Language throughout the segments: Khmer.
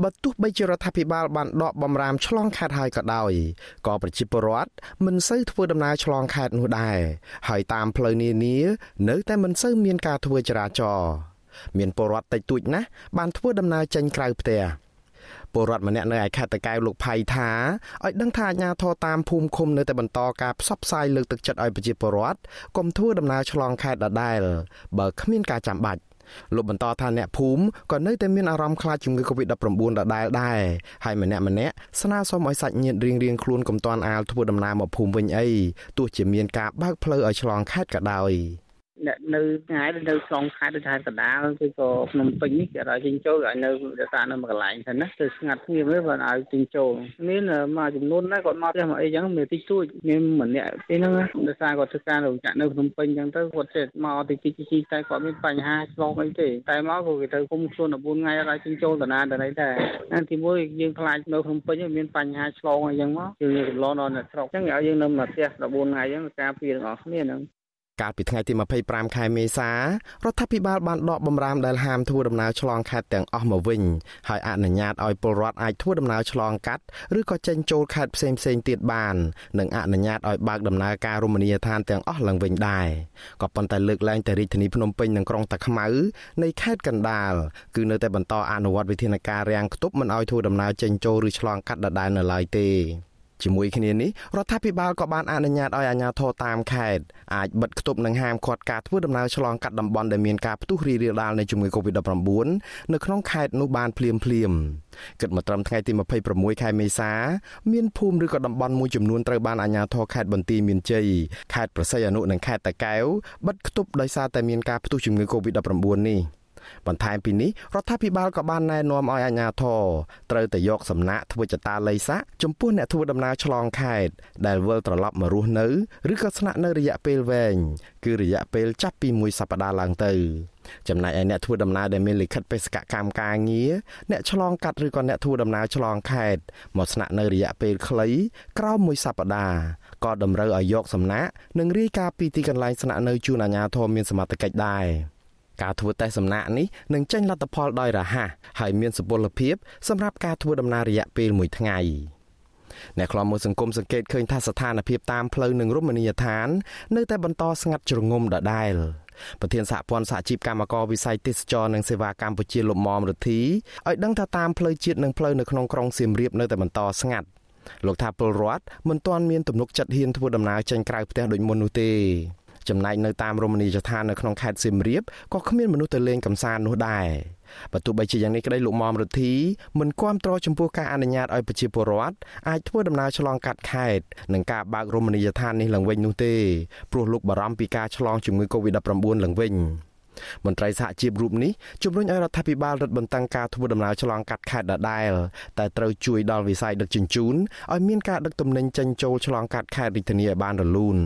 បើទោះបីជារដ្ឋាភិបាលបានដកបំរាមឆ្លងខេត្តហើយក៏ដោយក៏ប្រជាពលរដ្ឋមិនសូវធ្វើដំណើរឆ្លងខេត្តនោះដែរហើយតាមផ្លូវនានានៅតែមិនសូវមានការធ្វើចរាចរណ៍មានពលរដ្ឋតិចតួចណាស់បានធ្វើដំណើរចេញក្រៅផ្ទះពលរដ្ឋម្នាក់នៅឯខេត្តតកែវលោកផៃថាឲ្យដឹងថាអាជ្ញាធរតាមភូមិឃុំនៅតែបន្តការផ្សព្វផ្សាយលើកទឹកចិត្តឲ្យប្រជាពលរដ្ឋកុំធ្វើដំណើរឆ្លងខេត្តដដែលបើគ្មានការចាំបាច់ លោកបន្តថាអ្នកភូមិក៏នៅតែមានអារម្មណ៍ខ្លាចជំងឺ Covid-19 ដដែលដែរហើយម្នាក់ម្នាក់ស្នើសុំឲ្យសាច់ញាតិរៀងរៀងខ្លួនកុំតាន់អាលធ្វើដំណើរមកភូមិវិញអីទោះជាមានការបើកផ្លូវឲ្យឆ្លងខេត្តក៏ដោយ។ អ្នកនៅឆ្ងាយនៅក្នុងខេត្តដូចថាកណ្ដាលគឺក៏ភ្នំពេញនេះគេឲ្យចេញចូលឲ្យនៅរក្សានៅមួយកន្លែងទៅណាទៅស្ងាត់ស្ងៀមទេបើឲ្យចេញចូលមានមួយចំនួនដែរគាត់មកផ្ទះមកអីចឹងមានតិចតួចមានម្នាក់ទេហ្នឹងដោយសារគាត់ធ្វើការរោងចក្រនៅភ្នំពេញចឹងទៅគាត់ចេះមកតិចតិចតិចតែគាត់មានបញ្ហាឆ្លងអីទេតែមកក៏គេទៅគុំខ្លួន14ថ្ងៃឲ្យចេញចូលតាណាតាណីដែរហ្នឹងទីមួយយើងខ្លាចនៅភ្នំពេញមានបញ្ហាឆ្លងអីចឹងមកយើងកំឡងដល់អ្នកស្រុកចឹងឲ្យយើងនៅមកផ្ទះ14ថ្ងៃចឹងការពារទាំងអស់គ្នាហ្នឹង កាលពីថ្ងៃទី25ខែមេសារដ្ឋាភិបាលបានដកបំរាមដែលហាមធ្វើដំណើរឆ្លងខេត្តទាំងអស់មកវិញហើយអនុញ្ញាតឲ្យពលរដ្ឋអាចធ្វើដំណើរឆ្លងកាត់ឬក៏ចេញចូលខេត្តផ្សេងផ្សេងទៀតបាននិងអនុញ្ញាតឲ្យបើកដំណើរការរមណីយដ្ឋានទាំងអស់ឡើងវិញដែរក៏ប៉ុន្តែលើកឡើងតែរាជធានីភ្នំពេញនិងក្រុងតាខ្មៅនៃខេត្តកណ្ដាលគឺនៅតែបន្តអនុវត្តវិធានការរាំងខ្ទប់មិនឲ្យធ្វើដំណើរចេញចូលឬឆ្លងកាត់ដដែលនៅឡើយទេ ជាមួយគ្នានេះរដ្ឋាភិបាលក៏បានអនុញ្ញាតឲ្យអាជ្ញាធរតាមខេត្តអាចបិទគប់និងហាមឃាត់ការធ្វើដំណើរឆ្លងកាត់តំបន់ដែលមានការផ្ទុះរីករាលដាលនៃជំងឺ Covid-19 នៅក្នុងខេត្តនោះបានភ្លាមភ្លាមគិតមកត្រឹមថ្ងៃទី26ខែមេសាមានភូមិឬក៏តំបន់មួយចំនួនត្រូវបានអាជ្ញាធរខេត្តបន្ទាយមានជ័យខេត្តប្រស័យអនុនិងខេត្តតាកែវបិទគប់ដោយសារតែមានការផ្ទុះជំងឺ Covid-19 នេះ។ បន្ថែមពីនេះរដ្ឋាភិបាលក៏បានណែនាំឲ្យអាជ្ញាធរត្រូវតែយកសំណាក់ធ្វើចតាល័យស័កចំពោះអ្នកធ្វើដំណើរឆ្លងខេត្តដែលវិលត្រឡប់មករស់នៅឬក៏ស្នាក់នៅរយៈពេលវែងគឺរយៈពេលចាប់ពី1សប្តាហ៍ឡើងទៅចំណែកឯអ្នកធ្វើដំណើរដែលមានលិខិតបេសកកម្មការងារអ្នកឆ្លងកាត់ឬក៏អ្នកធ្វើដំណើរឆ្លងខេត្តមកស្នាក់នៅរយៈពេលខ្លីក្រោមមួយសប្តាហ៍ក៏តម្រូវឲ្យយកសំណាក់និងរាយការណ៍ពីទីកន្លែងស្នាក់នៅជូនអាជ្ញាធរមានសមត្ថកិច្ចដែរ ការធ្វើតេស្តសំណាក់នេះនឹងចេញលទ្ធផលដោយរហ័សហើយមានសុពលភាពសម្រាប់ការធ្វើដំណើររយៈពេល1ថ្ងៃអ្នកខ្លាំមើលសង្គមសង្កេតឃើញថាស្ថានភាពតាមផ្លូវនិងរមណីយដ្ឋាននៅតែបន្តស្ងាត់ជ្រងំដដែលប្រធានសហព័ន្ធសហជីពកម្មករវិស័យទេសចរនិងសេវាកម្ពុជាលោកមុំរទ្ធីឲ្យដឹងថាតាមផ្លូវជាតិនិងផ្លូវនៅក្នុងក្រុងសៀមរាបនៅតែបន្តស្ងាត់លោកថាពលរដ្ឋមិនទាន់មានទំនុកចិត្តហ៊ានធ្វើដំណើរចេញក្រៅផ្ទះដូចមុននោះទេ ចំណែកនៅតាមរមណីយដ្ឋាននៅក្នុងខេត្តសៀមរាបក៏គ្មានមនុស្សទៅលេងកម្សាន្តនោះដែរបើទោះបីជាយ៉ាងនេះក្តីលោកមុំរទ្ធីមិនគាំទ្រចំពោះការអនុញ្ញាតឲ្យប្រជាពលរដ្ឋអាចធ្វើដំណើរឆ្លងកាត់ខេត្តនិងការបើករមណីយដ្ឋាននេះឡើងវិញនោះទេព្រោះលោកបារម្ភពីការឆ្លងជំងឺ Covid-19 ឡើងវិញ។ មន្ត្រីសហជីពរូបនេះជំរុញឲ្យរដ្ឋាភិបាលរឹតបន្តឹងការធ្វើដំណើរឆ្លងកាត់ខេត្តដដែលតែត្រូវជួយដល់វិស័យដឹកជញ្ជូនឲ្យមានការដឹកទំនិញចេញចូលឆ្លងកាត់ខេត្តរាជធានីឲ្យបានរលូន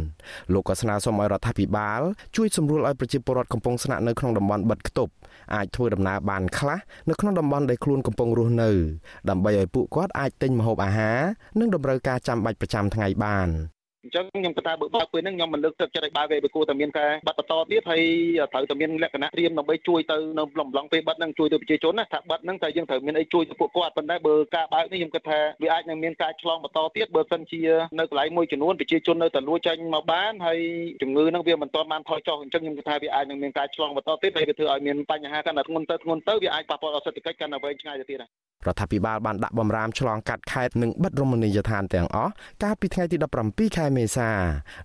លោកក៏ស្នើសុំឲ្យរដ្ឋាភិបាលជួយសម្រួលឲ្យប្រជាពលរដ្ឋកំពុងស្នាក់នៅក្នុងតំបន់បិទគប់អាចធ្វើដំណើរបានខ្លះនៅក្នុងតំបន់ដែលខ្លួនកំពុងរស់នៅដើម្បីឲ្យពួកគាត់អាចទិញម្ហូបអាហារនិងតម្រូវការចាំបាច់ប្រចាំថ្ងៃបាន អញ្ចឹងខ្ញុំគិតថាបើបើកពេលហ្នឹងខ្ញុំមិនលើកទឹកចិត្តឲ្យបើកទេព្រោះតែមានការបិទបន្តទៀតហើយត្រូវតែមានលក្ខណៈត្រៀមដើម្បីជួយទៅនៅលំឡងពេលបិទហ្នឹងជួយទៅប្រជាជនណាថាបិទហ្នឹងតែយើងត្រូវមានអីជួយទៅពួកគាត់ប៉ុន្តែបើការបើកនេះខ្ញុំគិតថាវាអាចនឹងមានការឆ្លងបន្តទៀតបើសិនជានៅកន្លែងមួយចំនួនប្រជាជននៅតែលួចចេញមកបានហើយជំងឺហ្នឹងវាមិនទាន់បានថយចុះអញ្ចឹងខ្ញុំគិតថាវាអាចនឹងមានការឆ្លងបន្តទៀតហើយវាធ្វើឲ្យមានបញ្ហាកាន់តែធ្ងន់ទៅធ្ងន់ទៅវាអាចប៉ះពាល់ដល់សេដ្ឋកិច្ចកាន់តែវែងឆ្ងាយទៅទៀត រដ្ឋាភិបាលបានដាក់បំរាមឆ្លងកាត់ខេត្តនិងបិទរមណីយដ្ឋានទាំងអស់កាលពីថ្ងៃទី17ខែមេសា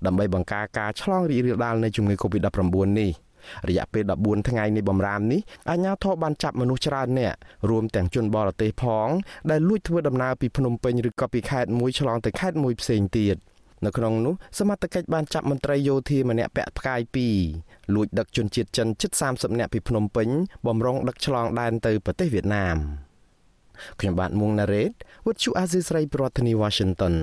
ដើម្បីបង្ការការឆ្លងរីករាលដាលនៃជំងឺ Covid-19 នេះរយៈពេល14ថ្ងៃនៃបំរាមនេះអាជ្ញាធរបានចាប់មនុស្សច្រើនអ្នករួមទាំងជនបរទេសផងដែលលួចធ្វើដំណើរពីភ្នំពេញឬក៏ពីខេត្តមួយឆ្លងទៅខេត្តមួយផ្សេងទៀតនៅក្នុងនោះសមត្ថកិច្ចបានចាប់មន្ត្រីយោធាម្នាក់ពាក់ផ្កាយ2លួចដឹកជនជាតិចិនជិត30នាក់ពីភ្នំពេញបំរុងដឹកឆ្លងដែនទៅប្រទេសវៀតណាម ខ្ញុំបាទមុងណារ៉េត With you Aziz Ray ប្រធានាធិបតី Washington